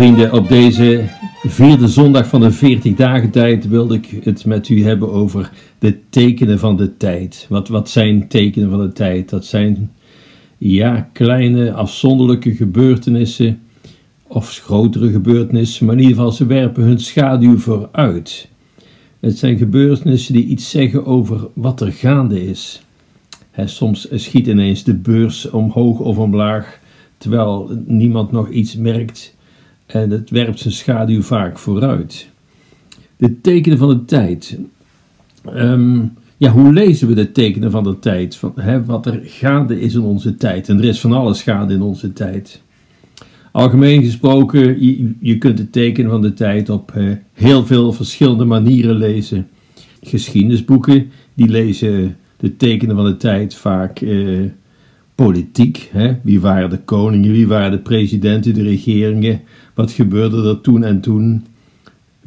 Vrienden, op deze vierde zondag van de 40 dagen tijd wilde ik het met u hebben over de tekenen van de tijd. Wat, wat zijn tekenen van de tijd? Dat zijn ja, kleine afzonderlijke gebeurtenissen of grotere gebeurtenissen, maar in ieder geval ze werpen hun schaduw vooruit. Het zijn gebeurtenissen die iets zeggen over wat er gaande is. soms schiet ineens de beurs omhoog of omlaag, terwijl niemand nog iets merkt. En het werpt zijn schaduw vaak vooruit. De tekenen van de tijd. Ehm, ja, hoe lezen we de tekenen van de tijd? Van, hè, wat er gaande is in onze tijd. En er is van alles gaande in onze tijd. Algemeen gesproken, je, je kunt de tekenen van de tijd op uh, heel veel verschillende manieren lezen. Geschiedenisboeken, die lezen de tekenen van de tijd vaak uh, politiek. Hè? Wie waren de koningen, wie waren de presidenten, de regeringen, wat gebeurde er toen en toen?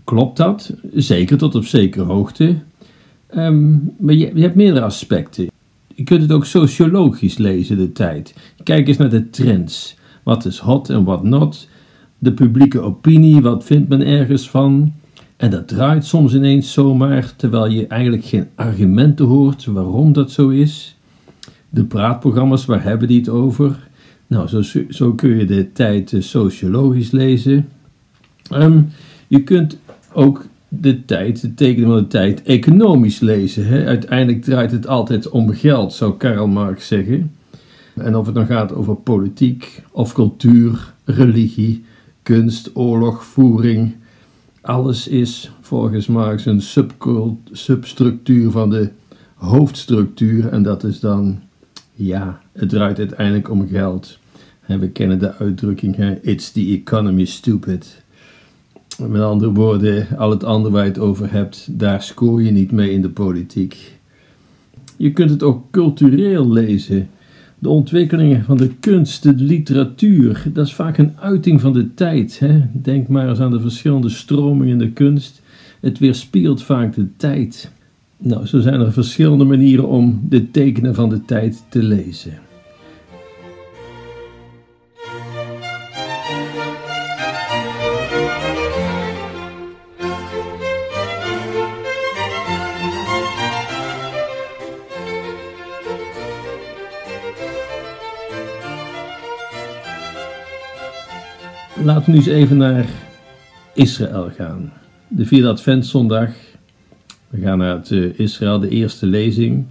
Klopt dat? Zeker tot op zekere hoogte. Ehm, maar je, hebt meerdere aspecten. Je kunt het ook sociologisch lezen, de tijd. Kijk eens naar de trends. Wat is hot en wat not? De publieke opinie, wat vindt men ergens van? En dat draait soms ineens zomaar, terwijl je eigenlijk geen argumenten hoort waarom dat zo is. De praatprogramma's, waar hebben die het over? Nou, zo, zo kun je de tijd sociologisch lezen. Ehm, je kunt ook de tijd, de tekenen van de tijd, economisch lezen. Hè? Uiteindelijk draait het altijd om geld, zou Karl Marx zeggen. En of het dan gaat over politiek of cultuur, religie, kunst, oorlog, voering. Alles is volgens Marx een substructuur van de hoofdstructuur. En dat is dan, ja, het draait uiteindelijk om geld. En we kennen de uitdrukking, hè, it's the economy stupid. Met andere woorden, al het andere waar je het over hebt, daar scoor je niet mee in de politiek. Je kunt het ook cultureel lezen. De ontwikkelingen van de kunst, de literatuur, dat is vaak een uiting van de tijd. Hè? Denk maar eens aan de verschillende stromingen in de kunst. Het weerspiegelt vaak de tijd. Nou, zo zijn er verschillende manieren om de tekenen van de tijd te lezen. Laten we nu eens even naar Israël gaan. De vierde Adventszondag. We gaan naar uh, Israël, de eerste lezing,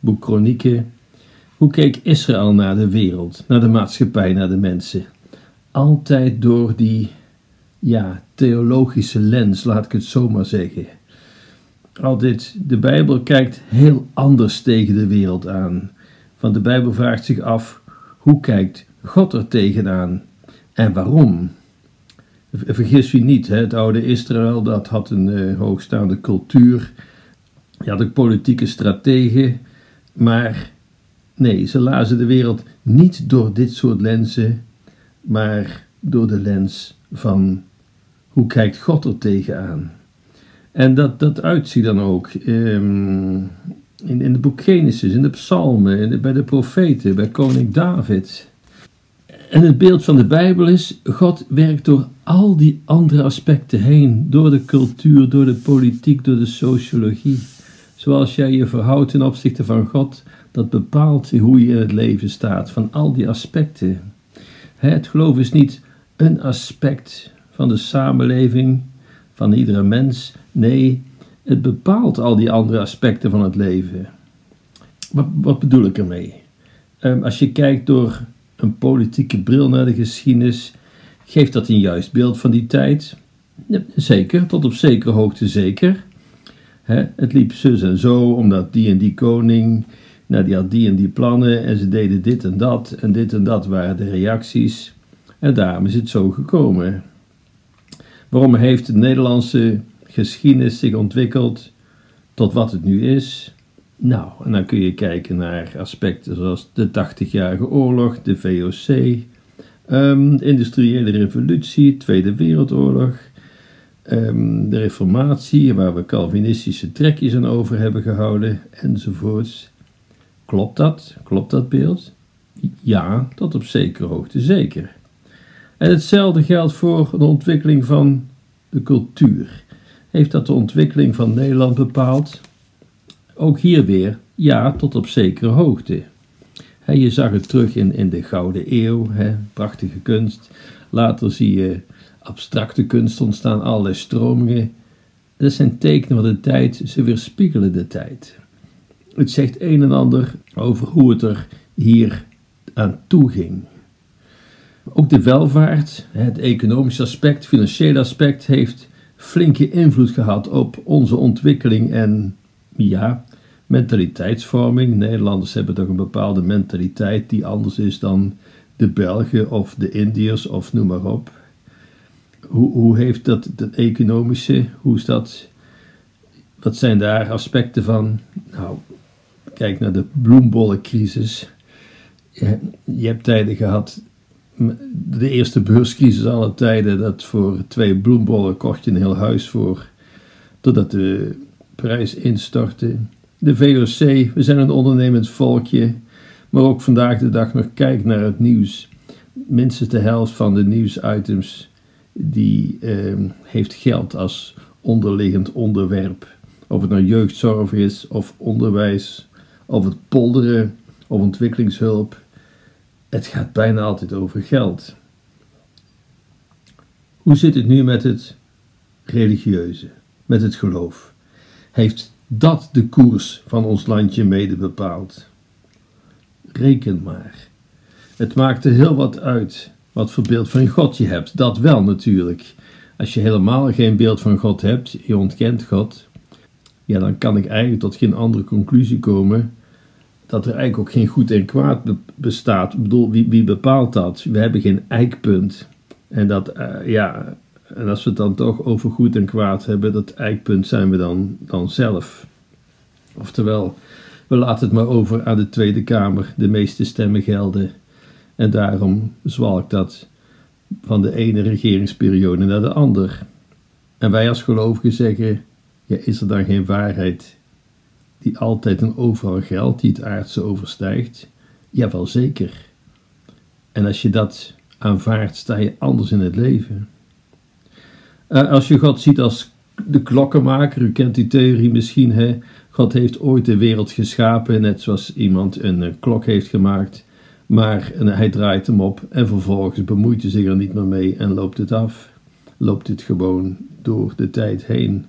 boek Kronieken. Hoe keek Israël naar de wereld, naar de maatschappij, naar de mensen? Altijd door die ja, theologische lens, laat ik het zo maar zeggen. Altijd, de Bijbel kijkt heel anders tegen de wereld aan. Want de Bijbel vraagt zich af, hoe kijkt God er tegenaan? En waarom? Vergis u niet, het oude Israël dat had een uh, hoogstaande cultuur. Je had ook politieke strategen. Maar nee, ze lazen de wereld niet door dit soort lenzen, maar door de lens van hoe kijkt God er tegenaan. En dat, dat uitziet dan ook um, in, in het boek Genesis, in de psalmen, de, bij de profeten, bij koning David. En het beeld van de Bijbel is, God werkt door al die andere aspecten heen, door de cultuur, door de politiek, door de sociologie. Zoals jij je verhoudt ten opzichte van God, dat bepaalt hoe je in het leven staat, van al die aspecten. Het geloof is niet een aspect van de samenleving, van iedere mens. Nee, het bepaalt al die andere aspecten van het leven. Wat, wat bedoel ik ermee? Um, als je kijkt door een politieke bril naar de geschiedenis, geeft dat een juist beeld van die tijd? Zeker, tot op zekere hoogte zeker. het liep zus en zo, omdat die en die koning, nou, die had die en die plannen en ze deden dit en dat en dit en dat waren de reacties. En daarom is het zo gekomen. Waarom heeft de Nederlandse geschiedenis zich ontwikkeld tot wat het nu is? Nou, en dan kun je kijken naar aspecten zoals de 80-jarige oorlog, de VOC, Um, industriële revolutie, Tweede Wereldoorlog, um, de Reformatie, waar we Calvinistische trekjes aan over hebben gehouden, enzovoorts. Klopt dat? Klopt dat beeld? Ja, tot op zekere hoogte zeker. En hetzelfde geldt voor de ontwikkeling van de cultuur. Heeft dat de ontwikkeling van Nederland bepaald? Ook hier weer, ja, tot op zekere hoogte. je zag het terug in, in de Gouden Eeuw, prachtige kunst. Later zie je abstracte kunst ontstaan, allerlei stromingen. Dat zijn tekenen van de tijd, ze weerspiegelen de tijd. Het zegt een en ander over hoe het er hier aan toe ging. Ook de welvaart, het economische aspect, financiële aspect, heeft flinke invloed gehad op onze ontwikkeling en ja, mentaliteitsvorming. Nederlanders hebben toch een bepaalde mentaliteit die anders is dan de Belgen of de Indiërs of noem maar op. Hoe, hoe heeft dat, het economische, hoe is dat, wat zijn daar aspecten van? Nou, kijk naar de bloembollencrisis. Je, je hebt tijden gehad de eerste beurscrisis aller tijden, dat voor twee bloembollen kocht je een heel huis voor, totdat de prijs instortte. De VOC, we zijn een ondernemend volkje, maar ook vandaag de dag nog kijk naar het nieuws. Minstens de helft van de nieuwsitems die ehm, heeft geld als onderliggend onderwerp. Of het nou jeugdzorg is, of onderwijs, of het polderen, of ontwikkelingshulp het gaat bijna altijd over geld. Hoe zit het nu met het religieuze, met het geloof? Heeft dat de koers van ons landje mede bepaald? Reken maar. Het maakt er heel wat uit wat voor beeld van God je hebt. Dat wel natuurlijk. Als je helemaal geen beeld van God hebt, je ontkent God, ja, dan kan ik eigenlijk tot geen andere conclusie komen dat er eigenlijk ook geen goed en kwaad bestaat. Ik bedoel, wie, wie bepaalt dat? We hebben geen eikpunt. En dat, uh, ja, en als we het dan toch over goed en kwaad hebben, dat eikpunt zijn we dan, dan zelf. Oftewel, we laten het maar over aan de Tweede Kamer. De meeste stemmen gelden. En daarom zwalkt dat van de ene regeringsperiode naar de andere. En wij als gelovigen zeggen: ja, is er dan geen waarheid die altijd en overal geldt, die het aardse overstijgt? Jawel, zeker. En als je dat aanvaardt, sta je anders in het leven. Uh, als je God ziet als de klokkenmaker, u kent die theorie misschien, hè? God heeft ooit de wereld geschapen, net zoals iemand een, een klok heeft gemaakt, maar hij draait hem op en vervolgens bemoeit hij zich er niet meer mee en loopt het af. Loopt het gewoon door de tijd heen.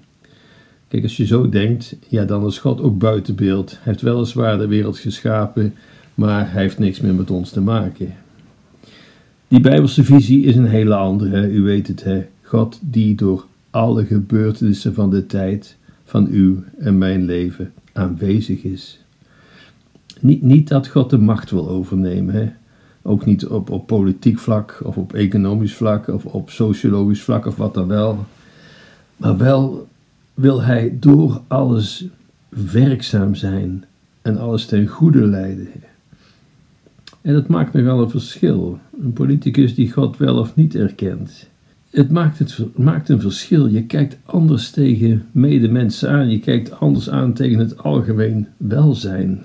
Kijk, als je zo denkt, ja, dan is God ook buiten beeld. Hij heeft weliswaar de wereld geschapen, maar hij heeft niks meer met ons te maken. Die Bijbelse visie is een hele andere, u weet het, hè? God die door alle gebeurtenissen van de tijd, van uw en mijn leven, aanwezig is. Niet, niet dat God de macht wil overnemen, hè? ook niet op, op politiek vlak of op economisch vlak of op sociologisch vlak of wat dan wel, maar wel wil hij door alles werkzaam zijn en alles ten goede leiden. En dat maakt nogal een verschil. Een politicus die God wel of niet erkent. Het maakt, het maakt een verschil. Je kijkt anders tegen medemensen aan. Je kijkt anders aan tegen het algemeen welzijn.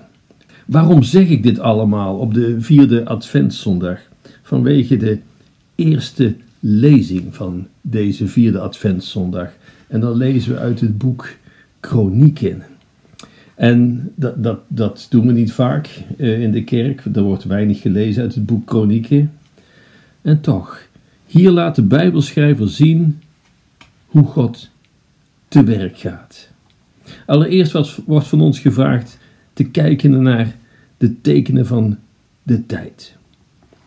Waarom zeg ik dit allemaal op de vierde Adventszondag? Vanwege de eerste lezing van deze vierde Adventszondag. En dan lezen we uit het boek Kronieken. En dat, dat, dat doen we niet vaak uh, in de kerk. Er wordt weinig gelezen uit het boek Kronieken. En toch, hier laat de Bijbelschrijver zien hoe God te werk gaat. Allereerst wordt van ons gevraagd te kijken naar de tekenen van de tijd.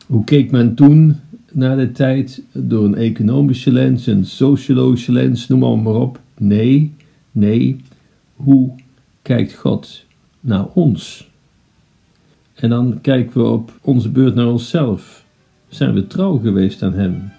Hoe keek men toen naar de tijd door een economische lens, een sociologische lens, noem maar, maar op. Nee, nee. Hoe kijkt God naar ons? En dan kijken we op onze beurt naar onszelf zijn we trouw geweest aan Hem.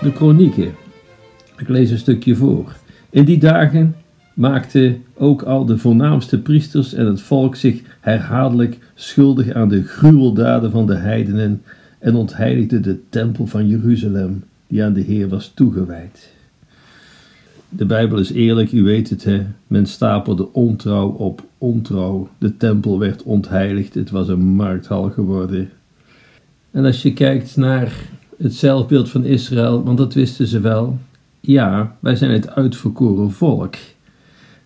De kronieken. Ik lees een stukje voor. In die dagen maakten ook al de voornaamste priesters en het volk zich herhaaldelijk schuldig aan de gruweldaden van de heidenen en ontheiligde de tempel van Jeruzalem, die aan de Heer was toegewijd. De Bijbel is eerlijk, u weet het, hè? men stapelde ontrouw op ontrouw. De tempel werd ontheiligd, het was een markthal geworden. En als je kijkt naar het zelfbeeld van Israël, want dat wisten ze wel, ja, wij zijn het uitverkoren volk.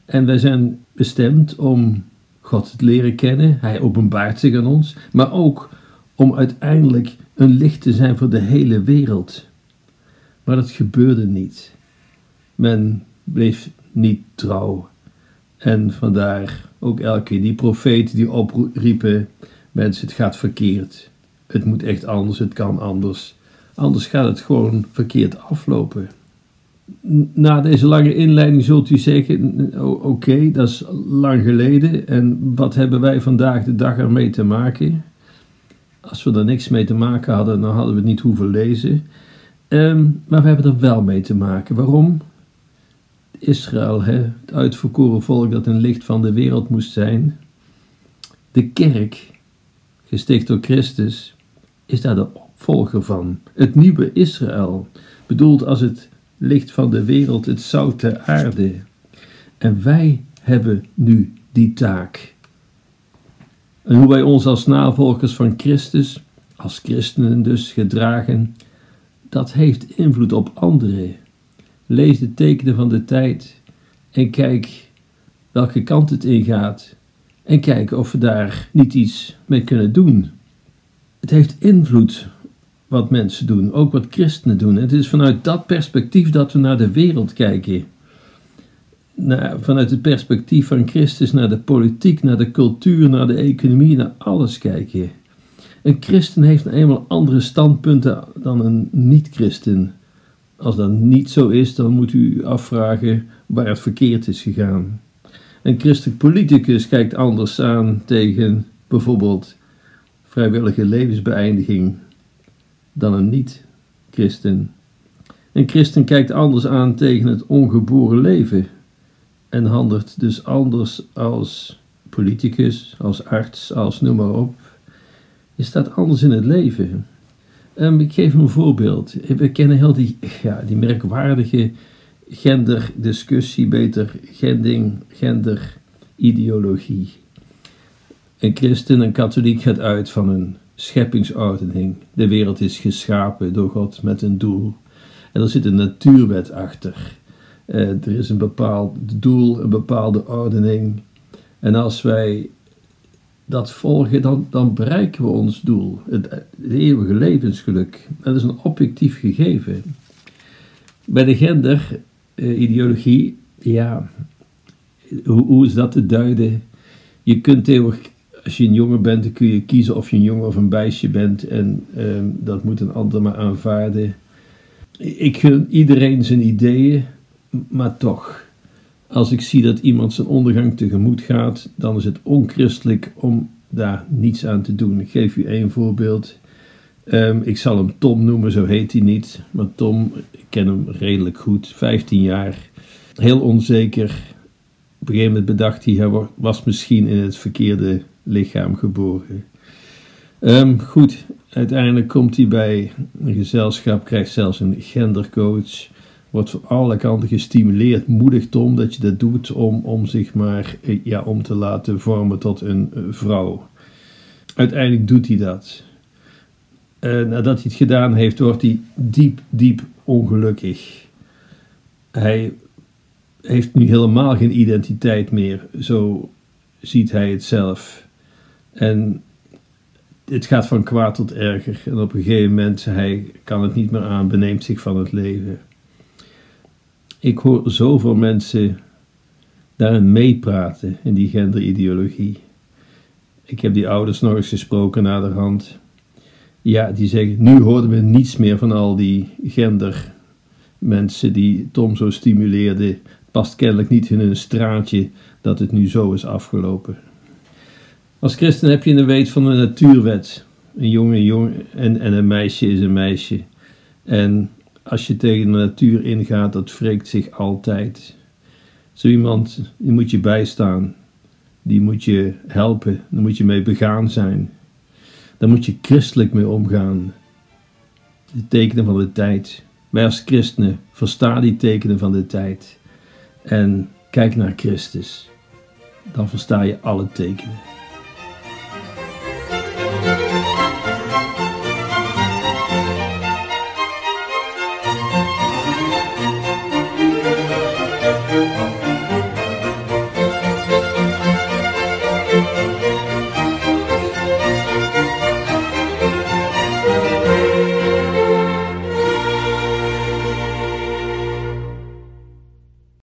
En wij zijn bestemd om God te leren kennen. Hij openbaart zich aan ons. Maar ook om uiteindelijk een licht te zijn voor de hele wereld. Maar dat gebeurde niet. Men bleef niet trouw. En vandaar ook elke keer die profeten die opriepen: mensen, het gaat verkeerd. Het moet echt anders, het kan anders. Anders gaat het gewoon verkeerd aflopen na deze lange inleiding zult u zeggen: oké, dat is lang geleden. En wat hebben wij vandaag de dag ermee te maken? Als we er niks mee te maken hadden, dan hadden we het niet hoeven lezen. Ehm, maar we hebben er wel mee te maken. Waarom? Israël, hè, het uitverkoren volk dat een licht van de wereld moest zijn. De kerk, gesticht door Christus, is daar de opvolger van. Het nieuwe Israël, bedoeld als het licht van de wereld, het zout der aarde. En wij hebben nu die taak. En hoe wij ons als navolgers van Christus, als christenen dus, gedragen, dat heeft invloed op anderen. Lees de tekenen van de tijd en kijk welke kant het ingaat. En kijk of we daar niet iets mee kunnen doen. Het heeft invloed wat mensen doen, ook wat christenen doen. Het is vanuit dat perspectief dat we naar de wereld kijken. vanuit het perspectief van Christus naar de politiek, naar de cultuur, naar de economie, naar alles kijken. Een christen heeft nou eenmaal andere standpunten dan een niet-christen. Als dat niet zo is, dan moet u afvragen waar het verkeerd is gegaan. Een christelijk politicus kijkt anders aan tegen bijvoorbeeld vrijwillige levensbeëindiging dan een niet-christen. Een christen kijkt anders aan tegen het ongeboren leven en handelt dus anders als politicus, als arts, als noem maar op. Je staat anders in het leven. Um, ik geef een voorbeeld. We kennen heel die, ja, die merkwaardige genderdiscussie, beter gending, genderideologie. Een christen, een katholiek gaat uit van een scheppingsordening. De wereld is geschapen door God met een doel. En er zit een natuurwet achter. Uh, er is een bepaald doel, een bepaalde ordening. En als wij dat volgen, dan, dan bereiken we ons doel. Het, eeuwige levensgeluk. Dat is een objectief gegeven. Bij de genderideologie, uh, ja, hoe, hoe is dat te duiden? Je kunt als je een jongen bent, dan kun je kiezen of je een jongen of een meisje bent. En ehm, dat moet een ander maar aanvaarden. Ik gun iedereen zijn ideeën, maar toch. Als ik zie dat iemand zijn ondergang tegemoet gaat, dan is het onchristelijk om daar niets aan te doen. Ik geef u één voorbeeld. Ehm, ik zal hem Tom noemen, zo heet hij niet. Maar Tom, ik ken hem redelijk goed, 15 jaar. Heel onzeker. Op een gegeven moment bedacht hij, hij was misschien in het verkeerde lichaam geboren. Um, goed, uiteindelijk komt hij bij een gezelschap, krijgt zelfs een gendercoach. Wordt van alle kanten gestimuleerd, moedig Tom, dat je dat doet om, om zich maar eh, ja, om te laten vormen tot een eh, vrouw. Uiteindelijk doet hij dat. Uh, nadat hij het gedaan heeft, wordt hij diep, diep ongelukkig. Hij heeft nu helemaal geen identiteit meer, zo ziet hij het zelf. En het gaat van kwaad tot erger. En op een gegeven moment, hij kan het niet meer aan, beneemt zich van het leven. Ik hoor zoveel mensen daarin meepraten, in die genderideologie. Ik heb die ouders nog eens gesproken naderhand. Ja, die zeggen, nu hoorden we niets meer van al die gendermensen die Tom zo stimuleerden. Past kennelijk niet in hun straatje dat het nu zo is afgelopen. Als christen heb je een weet van de natuurwet. Een jongen, jongen en, en een meisje is een meisje. En als je tegen de natuur ingaat, dat wreekt zich altijd. Zo iemand, die moet je bijstaan. Die moet je helpen. Daar moet je mee begaan zijn. Daar moet je christelijk mee omgaan. De tekenen van de tijd. Wij als christenen, versta die tekenen van de tijd. En kijk naar Christus. Dan versta je alle tekenen.